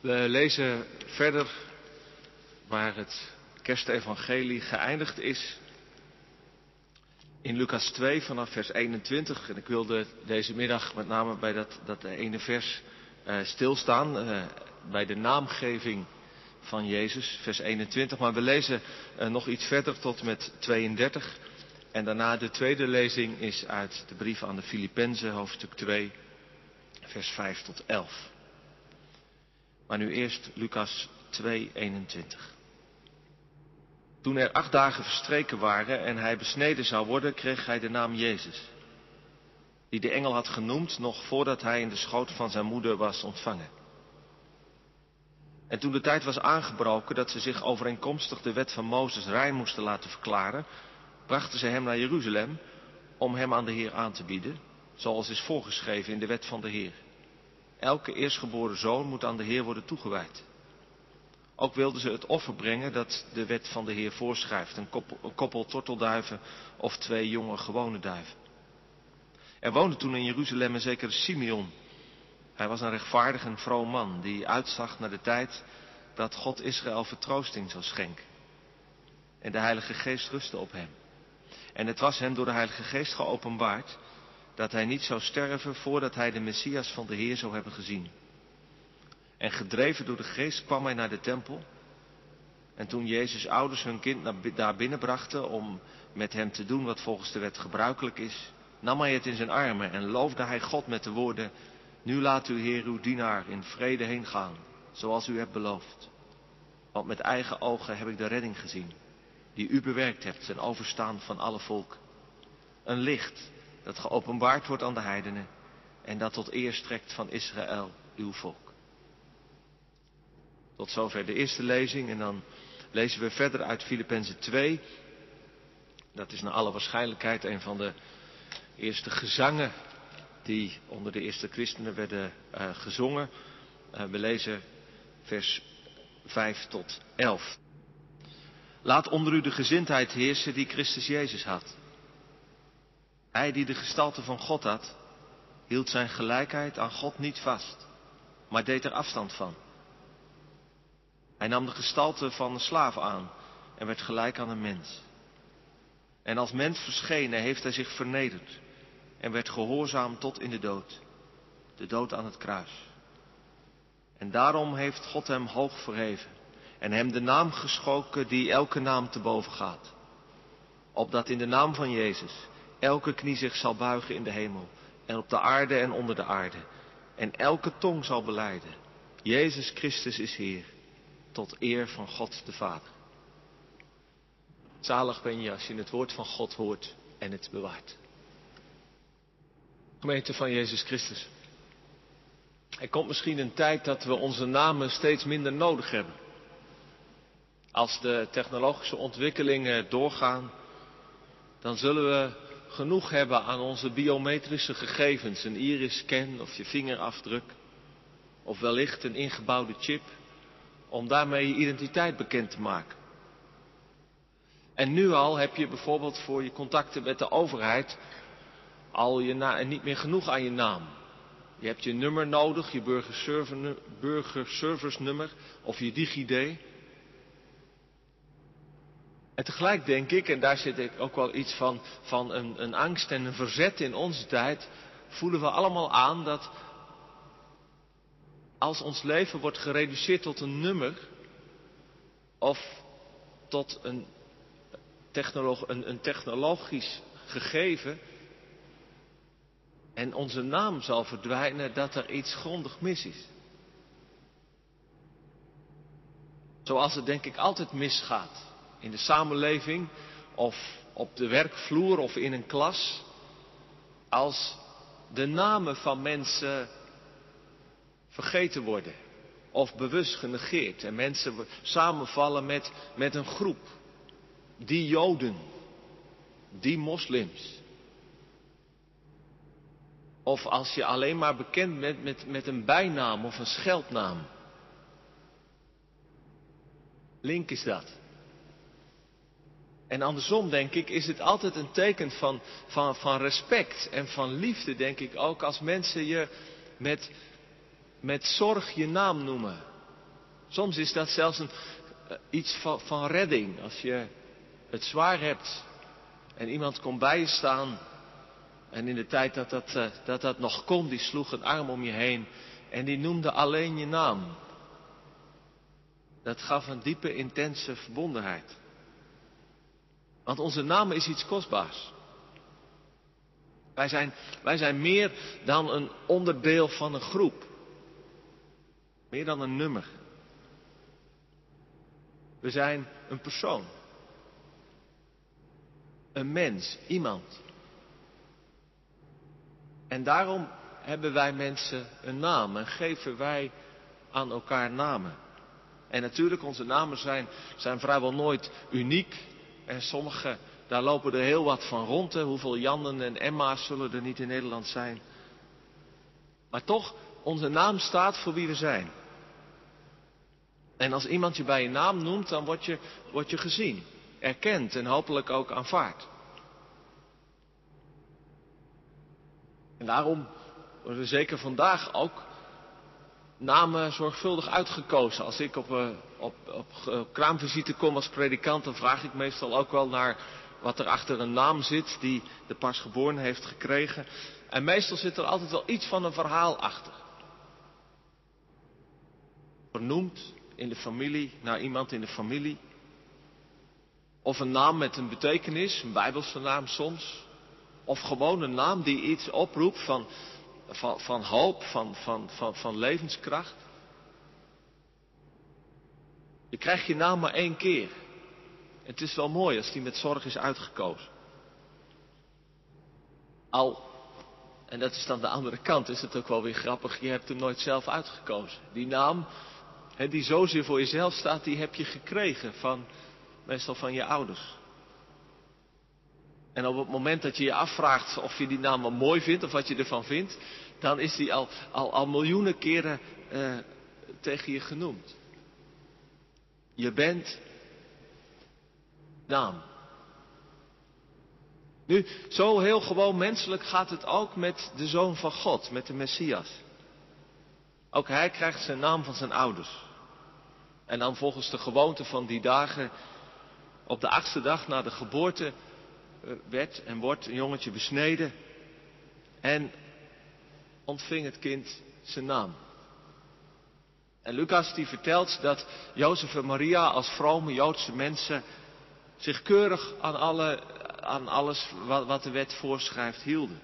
We lezen verder waar het kerstevangelie geëindigd is. In Lucas 2 vanaf vers 21. En ik wilde deze middag met name bij dat, dat ene vers uh, stilstaan. Uh, bij de naamgeving van Jezus, vers 21. Maar we lezen uh, nog iets verder tot met 32. En daarna de tweede lezing is uit de brief aan de Filippenzen, hoofdstuk 2, vers 5 tot 11. Maar nu eerst Lucas 2, 21. Toen er acht dagen verstreken waren en hij besneden zou worden, kreeg hij de naam Jezus. Die de engel had genoemd nog voordat hij in de schoot van zijn moeder was ontvangen. En toen de tijd was aangebroken dat ze zich overeenkomstig de wet van Mozes rein moesten laten verklaren, brachten ze hem naar Jeruzalem om hem aan de Heer aan te bieden, zoals is voorgeschreven in de wet van de Heer. Elke eerstgeboren zoon moet aan de Heer worden toegewijd. Ook wilden ze het offer brengen dat de wet van de Heer voorschrijft. Een koppel, tortelduiven of twee jonge gewone duiven. Er woonde toen in Jeruzalem een zekere Simeon. Hij was een rechtvaardig en vroom man die uitzag naar de tijd dat God Israël vertroosting zou schenken. En de Heilige Geest rustte op hem. En het was hem door de Heilige Geest geopenbaard dat hij niet zou sterven voordat hij de Messias van de Heer zou hebben gezien. En gedreven door de geest kwam hij naar de tempel. En toen Jezus' ouders hun kind daar binnenbrachten om met hem te doen wat volgens de wet gebruikelijk is, nam hij het in zijn armen en loofde hij God met de woorden, nu laat uw Heer uw dienaar in vrede heen gaan, zoals u hebt beloofd. Want met eigen ogen heb ik de redding gezien, die u bewerkt hebt ten overstaan van alle volk. Een licht dat geopenbaard wordt aan de heidenen en dat tot eer strekt van Israël, uw volk. Tot zover de eerste lezing en dan lezen we verder uit Filippenzen 2. Dat is naar alle waarschijnlijkheid een van de eerste gezangen die onder de eerste christenen werden uh, gezongen. Uh, we lezen vers 5 tot 11. Laat onder u de gezindheid heersen die Christus Jezus had. Hij die de gestalte van God had, hield zijn gelijkheid aan God niet vast, maar deed er afstand van. Hij nam de gestalte van een slaaf aan en werd gelijk aan een mens. En als mens verschenen heeft hij zich vernederd en werd gehoorzaam tot in de dood, de dood aan het kruis. En daarom heeft God hem hoog verheven en hem de naam geschoken die elke naam te boven gaat. Opdat in de naam van Jezus elke knie zich zal buigen in de hemel en op de aarde en onder de aarde en elke tong zal beleiden. Jezus Christus is Heer tot eer van God de Vader. Zalig ben je als je het woord van God hoort en het bewaart. Gemeente van Jezus Christus. Er komt misschien een tijd dat we onze namen steeds minder nodig hebben. Als de technologische ontwikkelingen doorgaan, dan zullen we genoeg hebben aan onze biometrische gegevens. Een iris-scan of je vingerafdruk. Of wellicht een ingebouwde chip om daarmee je identiteit bekend te maken. En nu al heb je bijvoorbeeld voor je contacten met de overheid al je na niet meer genoeg aan je naam. Je hebt je nummer nodig, je burgerservice nummer of je DigiD. En tegelijk denk ik, en daar zit ook wel iets van, van een, een angst en een verzet in onze tijd, voelen we allemaal aan dat als ons leven wordt gereduceerd tot een nummer of tot een, een, een technologisch gegeven en onze naam zal verdwijnen, dat er iets grondig mis is. Zoals het denk ik altijd misgaat in de samenleving of op de werkvloer of in een klas. Als de namen van mensen vergeten worden of bewust genegeerd en mensen samenvallen met, met een groep. Die Joden, die moslims. Of als je alleen maar bekend bent met, met een bijnaam of een scheldnaam. Link is dat. En andersom, denk ik, is het altijd een teken van, van, van respect en van liefde, denk ik ook, als mensen je met met zorg je naam noemen. Soms is dat zelfs een, eh, iets van, van redding. Als je het zwaar hebt en iemand komt bij je staan. En in de tijd dat dat, eh, dat dat nog kon, die sloeg een arm om je heen. En die noemde alleen je naam. Dat gaf een diepe, intense verbondenheid. Want onze naam is iets kostbaars. Wij zijn, wij zijn meer dan een onderdeel van een groep. Meer dan een nummer. We zijn een persoon. Een mens, iemand. En daarom hebben wij mensen een naam en geven wij aan elkaar namen. En natuurlijk, onze namen zijn, zijn vrijwel nooit uniek. En sommige, daar lopen er heel wat van rond. Hoeveel Jannen en Emma's zullen er niet in Nederland zijn. Maar toch, onze naam staat voor wie we zijn. En als iemand je bij je naam noemt, dan word je, word je gezien, erkend en hopelijk ook aanvaard. En daarom worden zeker vandaag ook namen zorgvuldig uitgekozen. Als ik op, uh, op, op kraamvisite kom als predikant, dan vraag ik meestal ook wel naar wat er achter een naam zit die de pasgeboren heeft gekregen. En meestal zit er altijd wel iets van een verhaal achter. Vernoemd in de familie, naar iemand in de familie. Of een naam met een betekenis, een bijbelse naam soms. Of gewoon een naam die iets oproept van, van, van hoop, van, van, van, van levenskracht. Je krijgt je naam maar één keer. Het is wel mooi als die met zorg is uitgekozen. Al, en dat is dan de andere kant, is het ook wel weer grappig, je hebt hem nooit zelf uitgekozen. Die naam, hè, die zozeer voor jezelf staat, die heb je gekregen van, meestal van je ouders. En op het moment dat je je afvraagt of je die naam wel mooi vindt of wat je ervan vindt, dan is die al, al, al miljoenen keren uh, tegen je genoemd. Je bent naam. Nu, zo heel gewoon menselijk gaat het ook met de Zoon van God, met de Messias. Ook hij krijgt zijn naam van zijn ouders. En dan volgens de gewoonte van die dagen, op de achtste dag na de geboorte, eh, werd en wordt een jongetje besneden en ontving het kind zijn naam. En Lucas die vertelt dat Jozef en Maria als vrome Joodse mensen zich keurig aan, alle, aan alles wat, wat de wet voorschrijft hielden.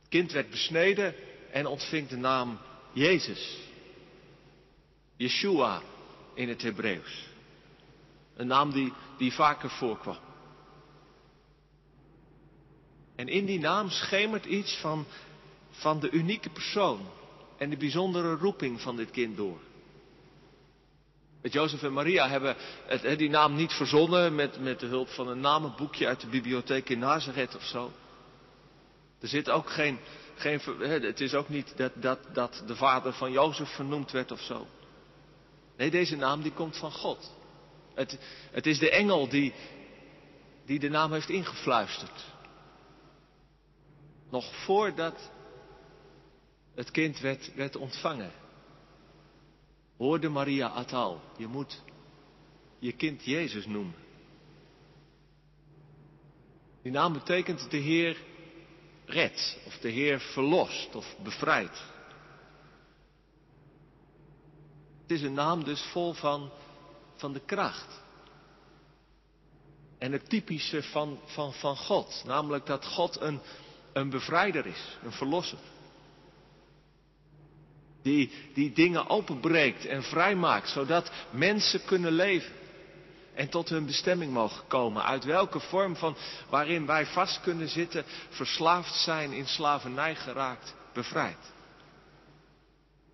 Het kind werd besneden en ontving de naam Jezus. Yeshua in het Hebreeuws. Een naam die, die vaker voorkwam. En in die naam schemert iets van, van de unieke persoon en de bijzondere roeping van dit kind door. Met Jozef en Maria hebben het, die naam niet verzonnen met, met de hulp van een namenboekje uit de bibliotheek in Nazareth of zo. Er zit ook geen, geen het is ook niet dat, dat, dat de vader van Jozef vernoemd werd of zo. Nee, deze naam die komt van God. Het, het is de engel die, die de naam heeft ingefluisterd. Nog voordat het kind werd, werd ontvangen. Hoorde Maria Atal, je moet je kind Jezus noemen. Die naam betekent de Heer redt, of de Heer verlost of bevrijdt. Het is een naam dus vol van, van de kracht. En het typische van, van, van God, namelijk dat God een, een bevrijder is, een verlosser. Die, die dingen openbreekt en vrijmaakt, zodat mensen kunnen leven. En tot hun bestemming mogen komen. Uit welke vorm van waarin wij vast kunnen zitten, verslaafd zijn, in slavernij geraakt, bevrijd.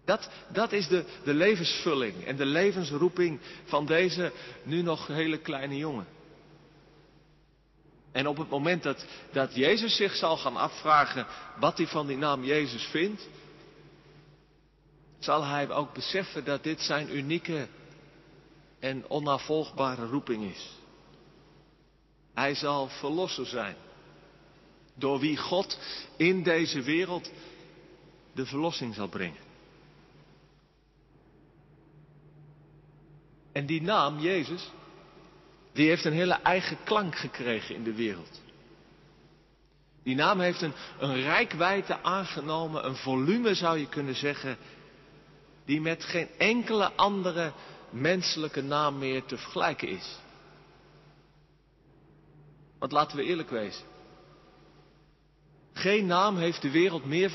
Dat, dat is de, de levensvulling en de levensroeping van deze nu nog hele kleine jongen. En op het moment dat, dat Jezus zich zal gaan afvragen wat hij van die naam Jezus vindt, zal hij ook beseffen dat dit zijn unieke en onnavolgbare roeping is. Hij zal verlosser zijn, door wie God in deze wereld de verlossing zal brengen. En die naam, Jezus, die heeft een hele eigen klank gekregen in de wereld. Die naam heeft een, een rijkwijde aangenomen, een volume zou je kunnen zeggen, die met geen enkele andere menselijke naam meer te vergelijken is. Want laten we eerlijk wezen. Geen naam heeft de wereld meer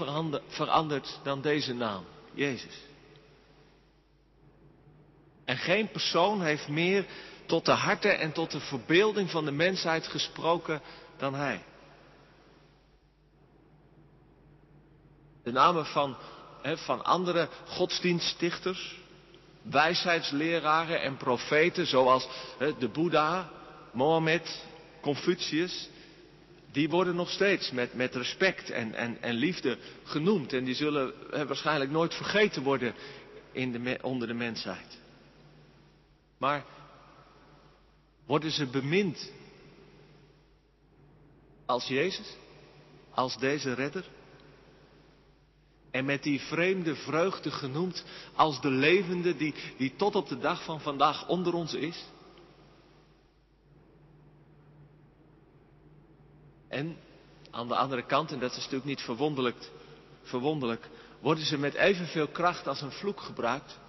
veranderd dan deze naam, Jezus. En geen persoon heeft meer tot de harten en tot de verbeelding van de mensheid gesproken dan Hij. De namen van, van andere godsdienststichters, wijsheidsleraren en profeten zoals de Boeddha, Mohammed, Confucius, die worden nog steeds met, met respect en, en, en liefde genoemd. En die zullen waarschijnlijk nooit vergeten worden in de, onder de mensheid. Maar worden ze bemind als Jezus? Als deze redder? En met die vreemde vreugde genoemd als de levende die, die tot op de dag van vandaag onder ons is? En aan de andere kant, en dat is natuurlijk niet verwonderlijk, verwonderlijk worden ze met evenveel kracht als een vloek gebruikt?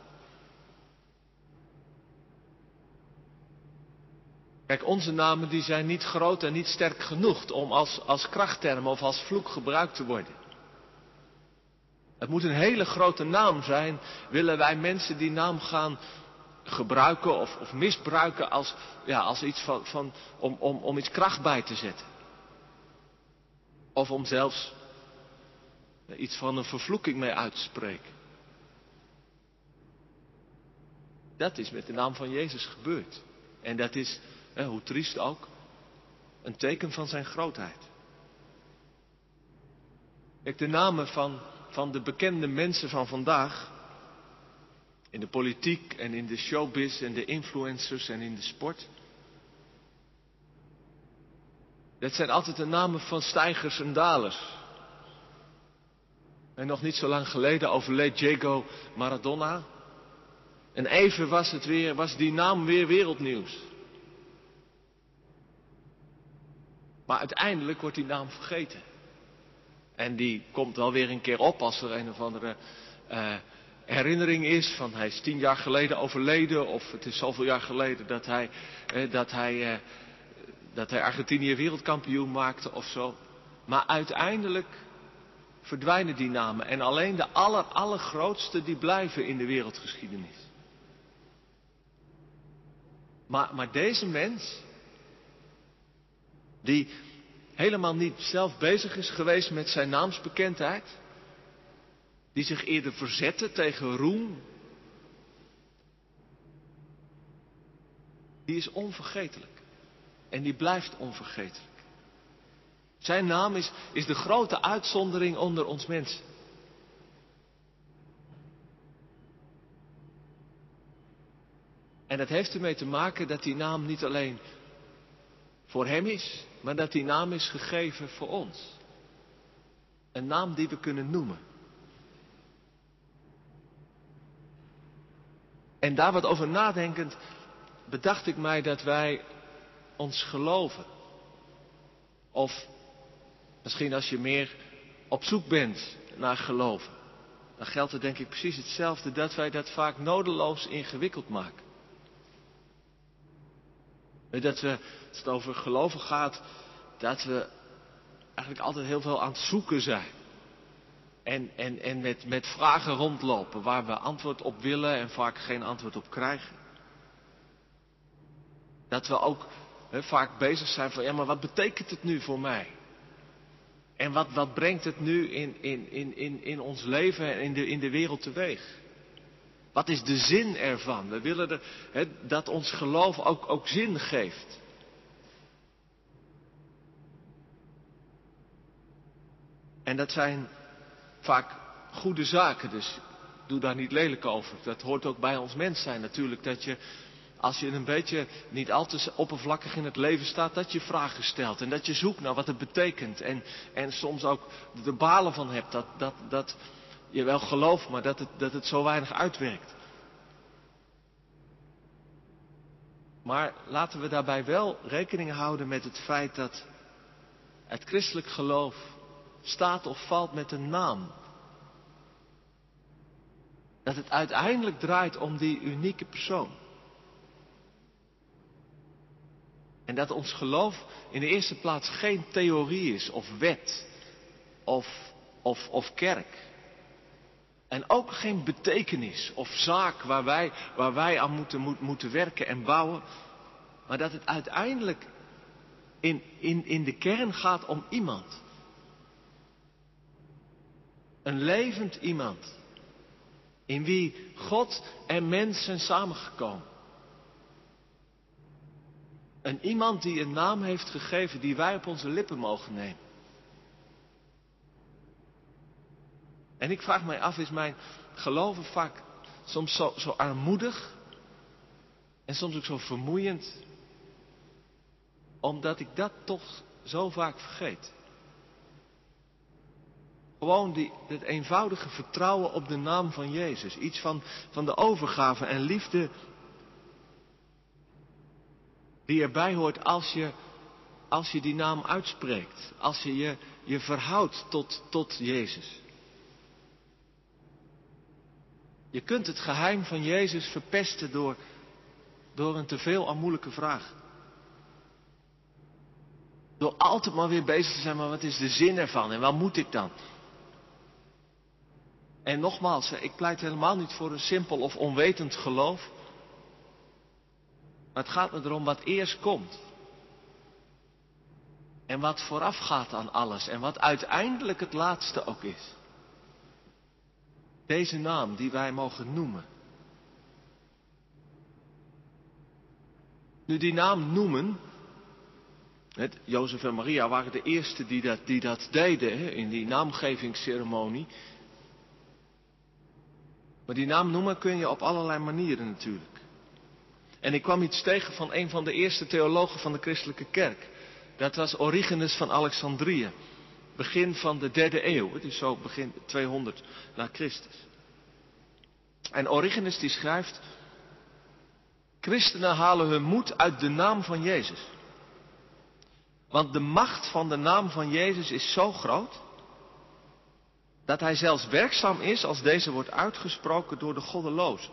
Kijk, onze namen die zijn niet groot en niet sterk genoeg om als, als krachtterm of als vloek gebruikt te worden. Het moet een hele grote naam zijn, willen wij mensen die naam gaan gebruiken of, of misbruiken als, ja, als iets van, van, om, om, om iets kracht bij te zetten. Of om zelfs iets van een vervloeking mee uit te spreken. Dat is met de naam van Jezus gebeurd. En dat is, hoe triest ook, een teken van zijn grootheid. Kijk, de namen van, van de bekende mensen van vandaag, in de politiek en in de showbiz en de influencers en in de sport, dat zijn altijd de namen van stijgers en dalers. En nog niet zo lang geleden overleed Diego Maradona. En even was, het weer, was die naam weer wereldnieuws. Maar uiteindelijk wordt die naam vergeten. En die komt wel weer een keer op als er een of andere uh, herinnering is van hij is tien jaar geleden overleden of het is zoveel jaar geleden dat hij, uh, dat hij uh, dat hij Argentinië wereldkampioen maakte of zo. Maar uiteindelijk verdwijnen die namen en alleen de aller, allergrootste die blijven in de wereldgeschiedenis. Maar, maar deze mens, die helemaal niet zelf bezig is geweest met zijn naamsbekendheid, die zich eerder verzette tegen roem, die is onvergetelijk. En die blijft onvergetelijk. Zijn naam is, is de grote uitzondering onder ons mensen. En dat heeft ermee te maken dat die naam niet alleen voor hem is, maar dat die naam is gegeven voor ons. Een naam die we kunnen noemen. En daar wat over nadenkend bedacht ik mij dat wij ons geloven. Of misschien als je meer op zoek bent naar geloven. Dan geldt het denk ik precies hetzelfde dat wij dat vaak nodeloos ingewikkeld maken. Dat we, als het over geloven gaat, dat we eigenlijk altijd heel veel aan het zoeken zijn. En, en, en met, met vragen rondlopen waar we antwoord op willen en vaak geen antwoord op krijgen. Dat we ook vaak bezig zijn van, ja, maar wat betekent het nu voor mij? En wat, wat brengt het nu in, in, in, in, in ons leven en in de, in de wereld teweeg? Wat is de zin ervan? We willen de, dat ons geloof ook, ook zin geeft. En dat zijn vaak goede zaken, dus doe daar niet lelijk over. Dat hoort ook bij ons mens zijn natuurlijk, dat je als je een beetje niet al te oppervlakkig in het leven staat, dat je vragen stelt en dat je zoekt naar wat het betekent. En, en soms ook de balen van hebt dat, dat, dat je wel gelooft, maar dat het, dat het zo weinig uitwerkt. Maar laten we daarbij wel rekening houden met het feit dat het christelijk geloof staat of valt met een naam. Dat het uiteindelijk draait om die unieke persoon. En dat ons geloof in de eerste plaats geen theorie is of wet of, of, of kerk. En ook geen betekenis of zaak waar wij, waar wij aan moeten, moeten werken en bouwen. Maar dat het uiteindelijk in, in, in de kern gaat om iemand. Een levend iemand. In wie God en mens zijn samengekomen. Een iemand die een naam heeft gegeven die wij op onze lippen mogen nemen. En ik vraag mij af, is mijn geloven vaak soms zo, zo armoedig en soms ook zo vermoeiend, omdat ik dat toch zo vaak vergeet. Gewoon die, het eenvoudige vertrouwen op de naam van Jezus. Iets van, van de overgave en liefde die erbij hoort als je, als je die naam uitspreekt. Als je je, je verhoudt tot, tot Jezus. Je kunt het geheim van Jezus verpesten door, door een teveel aan moeilijke vraag. Door altijd maar weer bezig te zijn, maar wat is de zin ervan en waar moet ik dan? En nogmaals, ik pleit helemaal niet voor een simpel of onwetend geloof. Maar het gaat me erom wat eerst komt. En wat vooraf gaat aan alles. En wat uiteindelijk het laatste ook is. Deze naam die wij mogen noemen. Nu die naam noemen. Het, Jozef en Maria waren de eerste die dat, die dat deden hè, in die naamgevingsceremonie. Maar die naam noemen kun je op allerlei manieren natuurlijk. En ik kwam iets tegen van een van de eerste theologen van de christelijke kerk. Dat was Origenes van Alexandrië. Begin van de derde eeuw. Het is zo begin 200 na Christus. En Origenes die schrijft. Christenen halen hun moed uit de naam van Jezus. Want de macht van de naam van Jezus is zo groot. Dat hij zelfs werkzaam is als deze wordt uitgesproken door de goddelozen.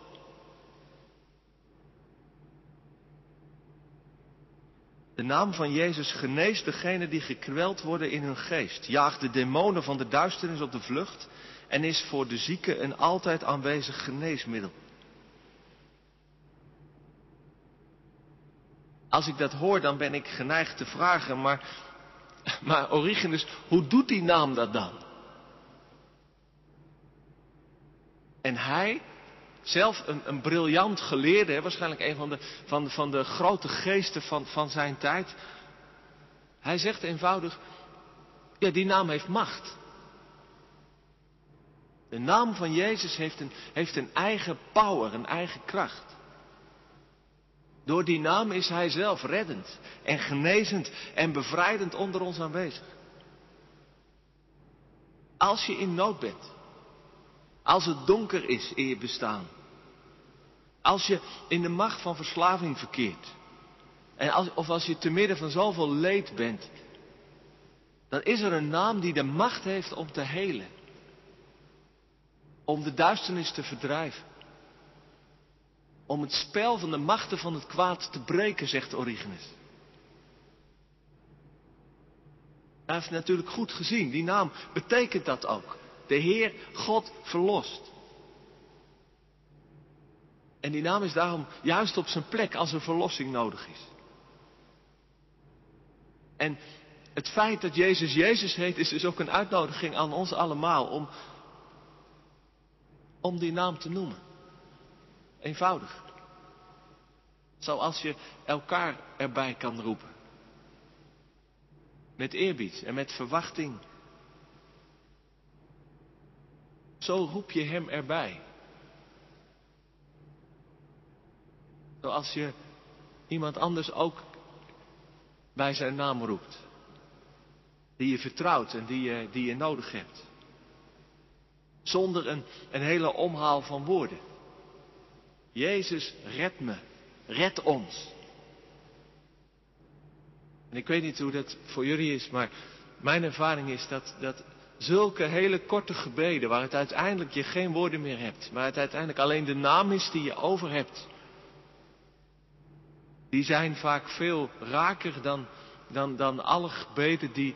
De naam van Jezus geneest degenen die gekweld worden in hun geest, jaagt de demonen van de duisternis op de vlucht en is voor de zieke een altijd aanwezig geneesmiddel. Als ik dat hoor, dan ben ik geneigd te vragen, maar, maar Origenes, hoe doet die naam dat dan? En hij, zelf een, een briljant geleerde, waarschijnlijk een van de, van, van de grote geesten van, van zijn tijd. Hij zegt eenvoudig, ja die naam heeft macht. De naam van Jezus heeft een, heeft een eigen power, een eigen kracht. Door die naam is Hij zelf reddend en genezend en bevrijdend onder ons aanwezig. Als je in nood bent, als het donker is in je bestaan, als je in de macht van verslaving verkeert. En als, of als je te midden van zoveel leed bent. Dan is er een naam die de macht heeft om te helen. Om de duisternis te verdrijven. Om het spel van de machten van het kwaad te breken, zegt Origenes. Hij heeft natuurlijk goed gezien. Die naam betekent dat ook. De Heer God verlost. En die naam is daarom juist op zijn plek als er verlossing nodig is. En het feit dat Jezus Jezus heet is dus ook een uitnodiging aan ons allemaal om, om die naam te noemen. Eenvoudig. Zoals je elkaar erbij kan roepen. Met eerbied en met verwachting. Zo roep je hem erbij. Zoals je iemand anders ook bij zijn naam roept. Die je vertrouwt en die je, die je nodig hebt. Zonder een, een hele omhaal van woorden. Jezus, red me. Red ons. En ik weet niet hoe dat voor jullie is, maar mijn ervaring is dat, dat zulke hele korte gebeden, waar het uiteindelijk je geen woorden meer hebt, maar het uiteindelijk alleen de naam is die je over hebt, die zijn vaak veel raker dan, dan, dan alle gebeden die,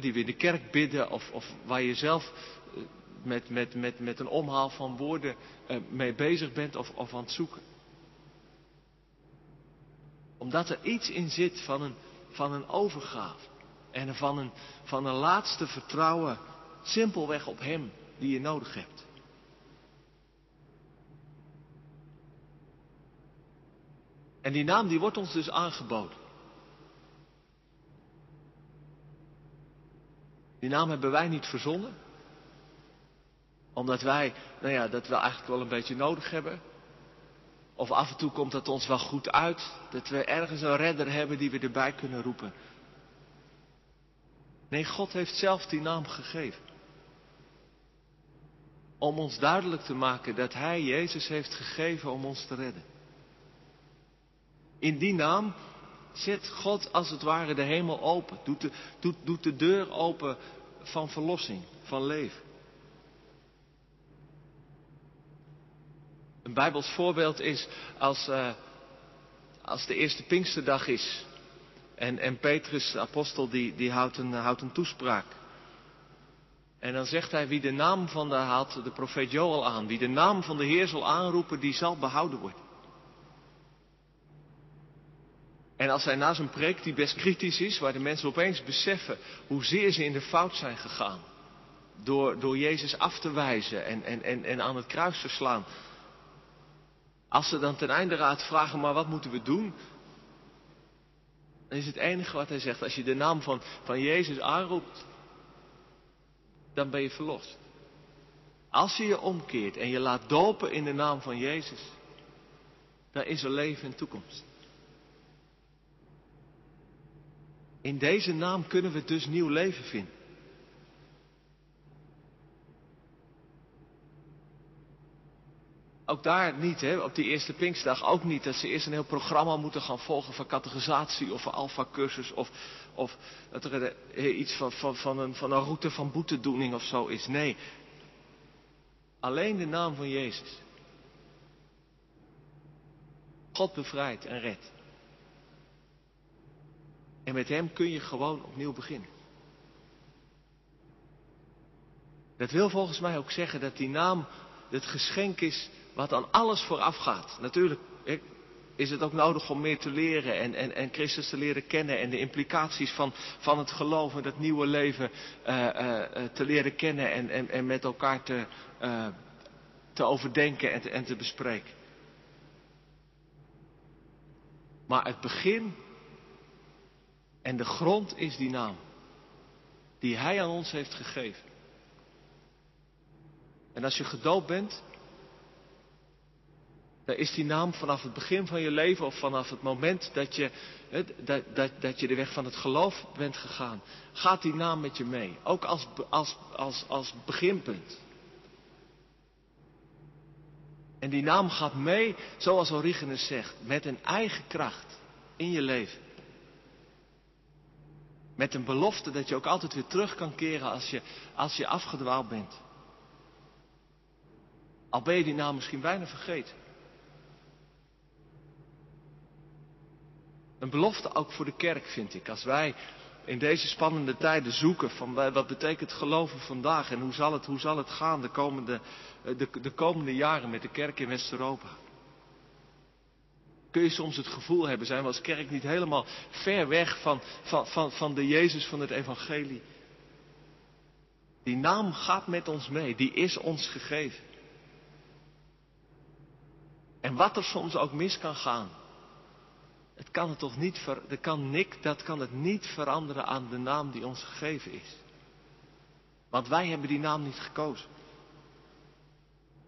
die we in de kerk bidden of, of waar je zelf eh, met, met, met, met een omhaal van woorden eh, mee bezig bent of, of aan het zoeken. Omdat er iets in zit van een, van een overgave. En van een, van een laatste vertrouwen simpelweg op Hem die je nodig hebt. En die naam die wordt ons dus aangeboden. Die naam hebben wij niet verzonnen. Omdat wij, nou ja, dat we eigenlijk wel een beetje nodig hebben. Of af en toe komt dat ons wel goed uit. Dat we ergens een redder hebben die we erbij kunnen roepen. Nee, God heeft zelf die naam gegeven. Om ons duidelijk te maken dat Hij Jezus heeft gegeven om ons te redden. In die naam zet God als het ware de hemel open. Doet de, doet, doet de deur open van verlossing, van leven. Een Bijbels voorbeeld is als, uh, als de eerste Pinksterdag is. En, en Petrus, de apostel, die, die houdt, een, houdt een toespraak. En dan zegt hij, wie de naam van de, haalt de profeet Joel aan, wie de naam van de Heer zal aanroepen, die zal behouden worden. En als hij na zijn preek, die best kritisch is, waar de mensen opeens beseffen hoezeer ze in de fout zijn gegaan. Door, door Jezus af te wijzen en, en, en, en aan het kruis te slaan. Als ze dan ten einde raad vragen, maar wat moeten we doen? Dan is het enige wat hij zegt, als je de naam van, van Jezus aanroept, dan ben je verlost. Als je je omkeert en je laat dopen in de naam van Jezus, dan is er leven en toekomst. In deze naam kunnen we dus nieuw leven vinden. Ook daar niet, hè, op die eerste Pinkstdag ook niet. Dat ze eerst een heel programma moeten gaan volgen van categorisatie of van alfa-cursus. Of, of dat er iets van, van, van, een, van een route van boetedoening of zo is. Nee, alleen de naam van Jezus. God bevrijdt en redt. En met Hem kun je gewoon opnieuw beginnen. Dat wil volgens mij ook zeggen dat die naam het geschenk is wat aan alles vooraf gaat. Natuurlijk is het ook nodig om meer te leren en, en, en Christus te leren kennen en de implicaties van, van het geloof en dat nieuwe leven uh, uh, te leren kennen en, en, en met elkaar te, te overdenken en te, en te bespreken. Maar het begin en de grond is die naam. Die Hij aan ons heeft gegeven. En als je gedoopt bent, dan is die naam vanaf het begin van je leven of vanaf het moment dat je, dat, dat, dat je de weg van het geloof bent gegaan, gaat die naam met je mee. Ook als, als, als, als beginpunt. En die naam gaat mee, zoals Origenes zegt, met een eigen kracht in je leven. Met een belofte dat je ook altijd weer terug kan keren als je, als je afgedwaald bent. Al ben je die naam misschien bijna vergeten. Een belofte ook voor de kerk, vind ik. Als wij in deze spannende tijden zoeken van wat betekent geloven vandaag en hoe zal het, hoe zal het gaan de komende, de, de komende jaren met de kerk in West-Europa kun je soms het gevoel hebben, zijn we als kerk niet helemaal ver weg van, van, van, van de Jezus van het Evangelie. Die naam gaat met ons mee, die is ons gegeven. En wat er soms ook mis kan gaan, het kan het toch niet, dat kan Nick, dat kan het niet veranderen aan de naam die ons gegeven is. Want wij hebben die naam niet gekozen.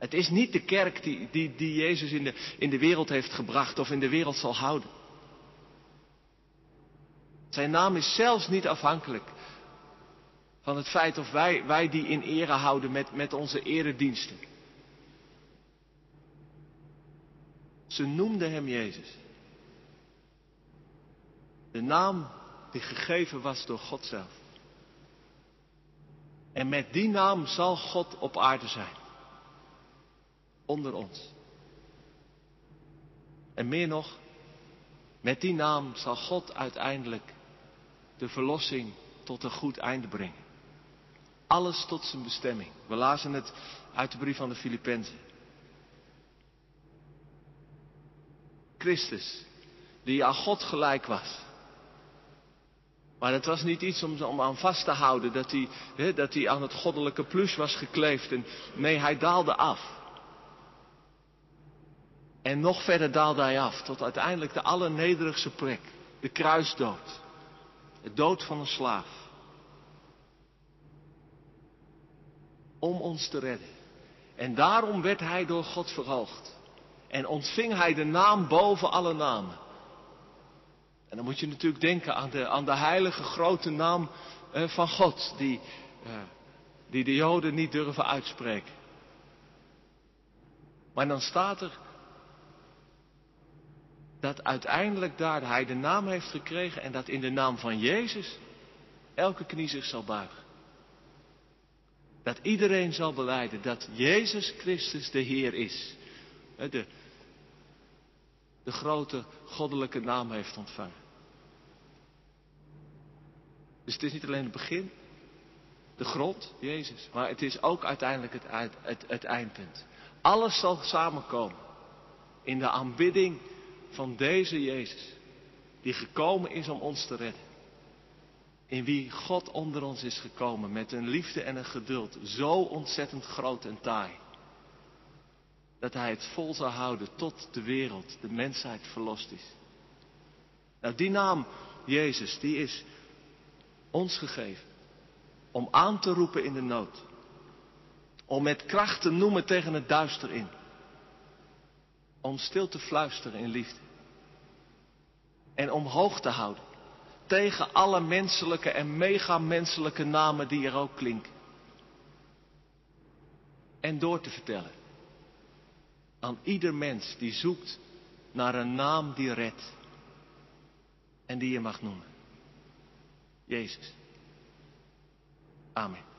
Het is niet de kerk die, die, die Jezus in de, in de wereld heeft gebracht of in de wereld zal houden. Zijn naam is zelfs niet afhankelijk van het feit of wij, wij die in ere houden met, met onze erediensten. Ze noemden hem Jezus. De naam die gegeven was door God zelf. En met die naam zal God op aarde zijn. Onder ons. En meer nog, met die naam zal God uiteindelijk de verlossing tot een goed einde brengen. Alles tot zijn bestemming. We lazen het uit de brief van de Filippenzen. Christus, die aan God gelijk was. Maar het was niet iets om, om aan vast te houden, dat hij, dat hij aan het goddelijke plus was gekleefd. En, nee, hij daalde af. En nog verder daalde hij af, tot uiteindelijk de allernederigste plek, de kruisdood. Het dood van een slaaf. Om ons te redden. En daarom werd hij door God verhoogd. En ontving hij de naam boven alle namen. En dan moet je natuurlijk denken aan de, aan de heilige grote naam eh, van God, die, eh, die de Joden niet durven uitspreken. Maar dan staat er dat uiteindelijk daar hij de naam heeft gekregen en dat in de naam van Jezus elke knie zich zal buigen. Dat iedereen zal beleiden dat Jezus Christus de Heer is. De, de grote goddelijke naam heeft ontvangen. Dus het is niet alleen het begin, de grond, Jezus, maar het is ook uiteindelijk het, het, het eindpunt. Alles zal samenkomen in de aanbidding van deze Jezus, die gekomen is om ons te redden. In wie God onder ons is gekomen met een liefde en een geduld zo ontzettend groot en taai. Dat hij het vol zou houden tot de wereld, de mensheid verlost is. Nou, die naam Jezus, die is ons gegeven. Om aan te roepen in de nood. Om met kracht te noemen tegen het duister in. Om stil te fluisteren in liefde. En omhoog te houden. Tegen alle menselijke en megamenselijke namen die er ook klinken. En door te vertellen. Aan ieder mens die zoekt naar een naam die redt. En die je mag noemen. Jezus. Amen.